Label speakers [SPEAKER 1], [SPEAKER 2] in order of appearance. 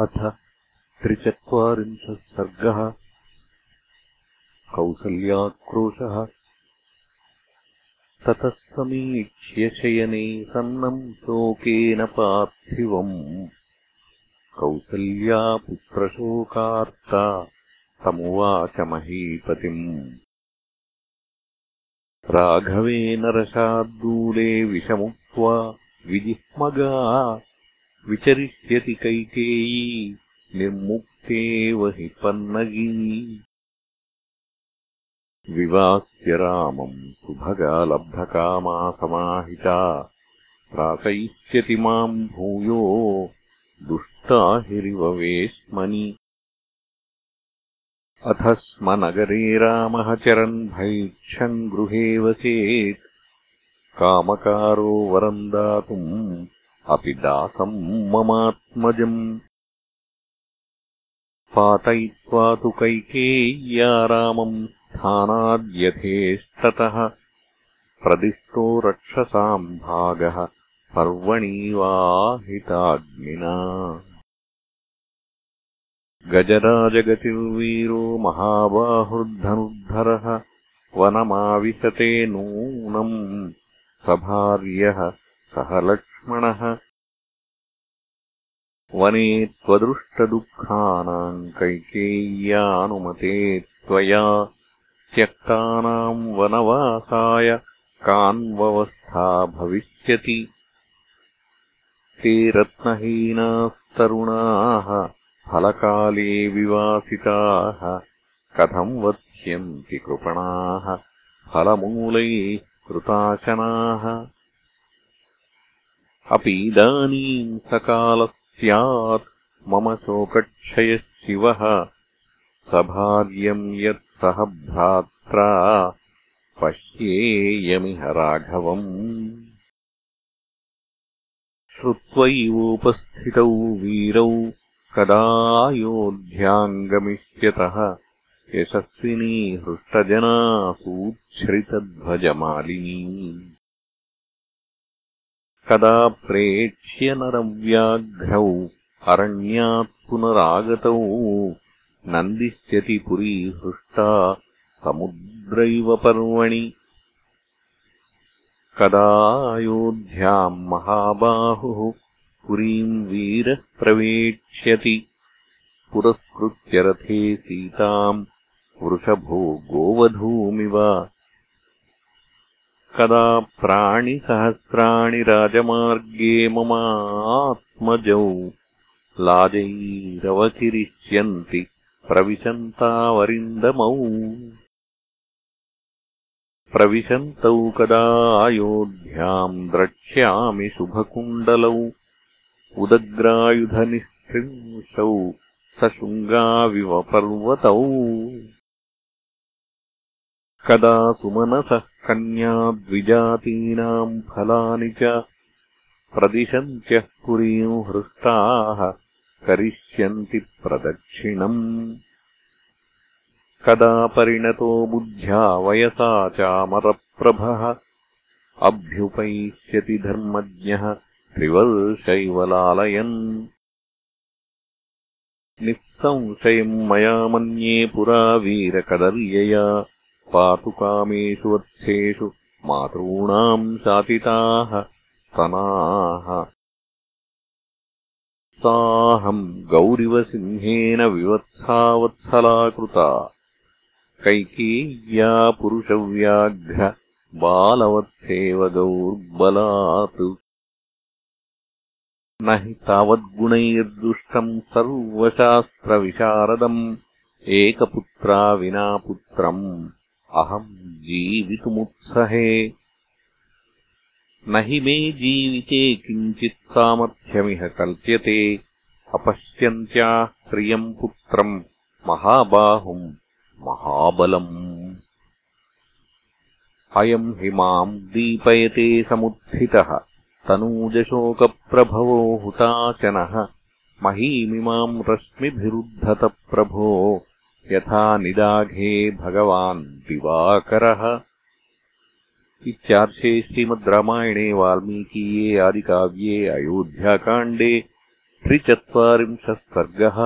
[SPEAKER 1] अथ त्रिचत्वारिंशः सर्गः। कौसल्याक्रोशः। ततः समीक्ष्य शयने सन्नम् शोकेन पार्थिवम्। कौसल्या पुत्रशोकार्ता तमुवाच महीपतिम्। राघवेन रशाद्दूले विषमुक्त्वा विजिह्मगा विचरिष्यति कैकेयी निर्मुक्तेव हि पन्नगी विवास्य रामम् सुभगालब्धकामा समाहिता प्राकयिष्यति माम् भूयो दुष्टाहिरिव वेश्मनि। अथ स्म नगरे रामः चरन् भैक्षम् गृहे वसेत् कामकारो वरम् दातुम् अपि दासम् ममात्मजम्। पातयित्वा तु कैकेय्या रामम् स्थानाद्यथेष्टतः। प्रदिष्टो रक्षसाम् भागः पर्वणीवाहिताग्निना। गजराजगतिर्वीरो महाबाहुर्धनुर्धरः। वनमाविशते नूनम् सभार्यः सह लक्ष्मणः। वने त्वदृष्टदुःखानाम् कैकेय्यानुमते त्वया त्यक्तानाम् वनवासाय कान्ववस्था भविष्यति। ते रत्नहीनास्तरुणाः फलकाले विवासिताः कथम् वत्स्यन्ति कृपणाः फलमूलैः कृताशनाः अपि इदानीम् सकालः स्यात् मम शोकक्षयः शिवः। सभार्यम् यत् सह भ्रात्रा पश्येयमिह राघवम्। श्रुत्वैवोपस्थितौ वीरौ कदायोध्याङ्गमिष्यतः यशस्विनी हृष्टजना सूच्छ्रितध्वजमालिनी कदा प्रेक्ष्य नरव्याघ्रौ अरण्यात् पुनरागतौ नन्दिष्यति पुरी हृष्टा समुद्रैव पर्वणि। कदायोध्याम् महाबाहुः पुरीम् वीरः प्रवेक्ष्यति पुरस्कृत्य रथे सीताम् वृषभो गोवधूमिव कदा प्राणिसहस्राणि राजमार्गे ममात्मजौ लाजैरवचिरिष्यन्ति प्रविशन्तावरिन्दमौ। प्रविशन्तौ कदा अयोध्याम् द्रक्ष्यामि शुभकुण्डलौ उदग्रायुधनिःसृंशौ सशृङ्गाविव पर्वतौ कदा सुमनसः कन्याद्विजातीनाम् फलानि च प्रदिशन्त्यः पुरीम् हृष्टाः करिष्यन्ति प्रदक्षिणम्। कदा परिणतो बुद्ध्या वयसा चामरप्रभः अभ्युपैष्यति धर्मज्ञः त्रिवर्षैव लालयन्। निःसंशयम् मया मन्ये पुरा वीरकदर्यया पातु कामेषु वत्सेषु मातॄणाम् शातिताः स्तनाः साहम् गौरिवसिंहेन विवत्सावत्सलाकृता कैकेय्या पुरुषव्याघ्र बालवत्सेव गौर्बलात्। न हि तावद्गुणैर्दुष्टम् सर्वशास्त्रविशारदम्। एकपुत्रा विना पुत्रम् अहम् जीवितुमुत्सहे। न हि मे जीविते किञ्चित् सामर्थ्यमिह कल्प्यते। अपश्यन्त्याः प्रियम् पुत्रम् महाबाहुम् महाबलम्। अयम् हि माम् दीपयते समुत्थितः। तनूजशोकप्रभवो हुताशनः। महीमिमाम् रश्मिभिरुद्धतप्रभो यथा निदाघे भगवान् दिवाकरः। इत्यार्षे श्रीमद् रामायणे वाल्मीकीये आदिकाव्ये अयोध्याकाण्डे त्रिचत्वारिंशः सर्गः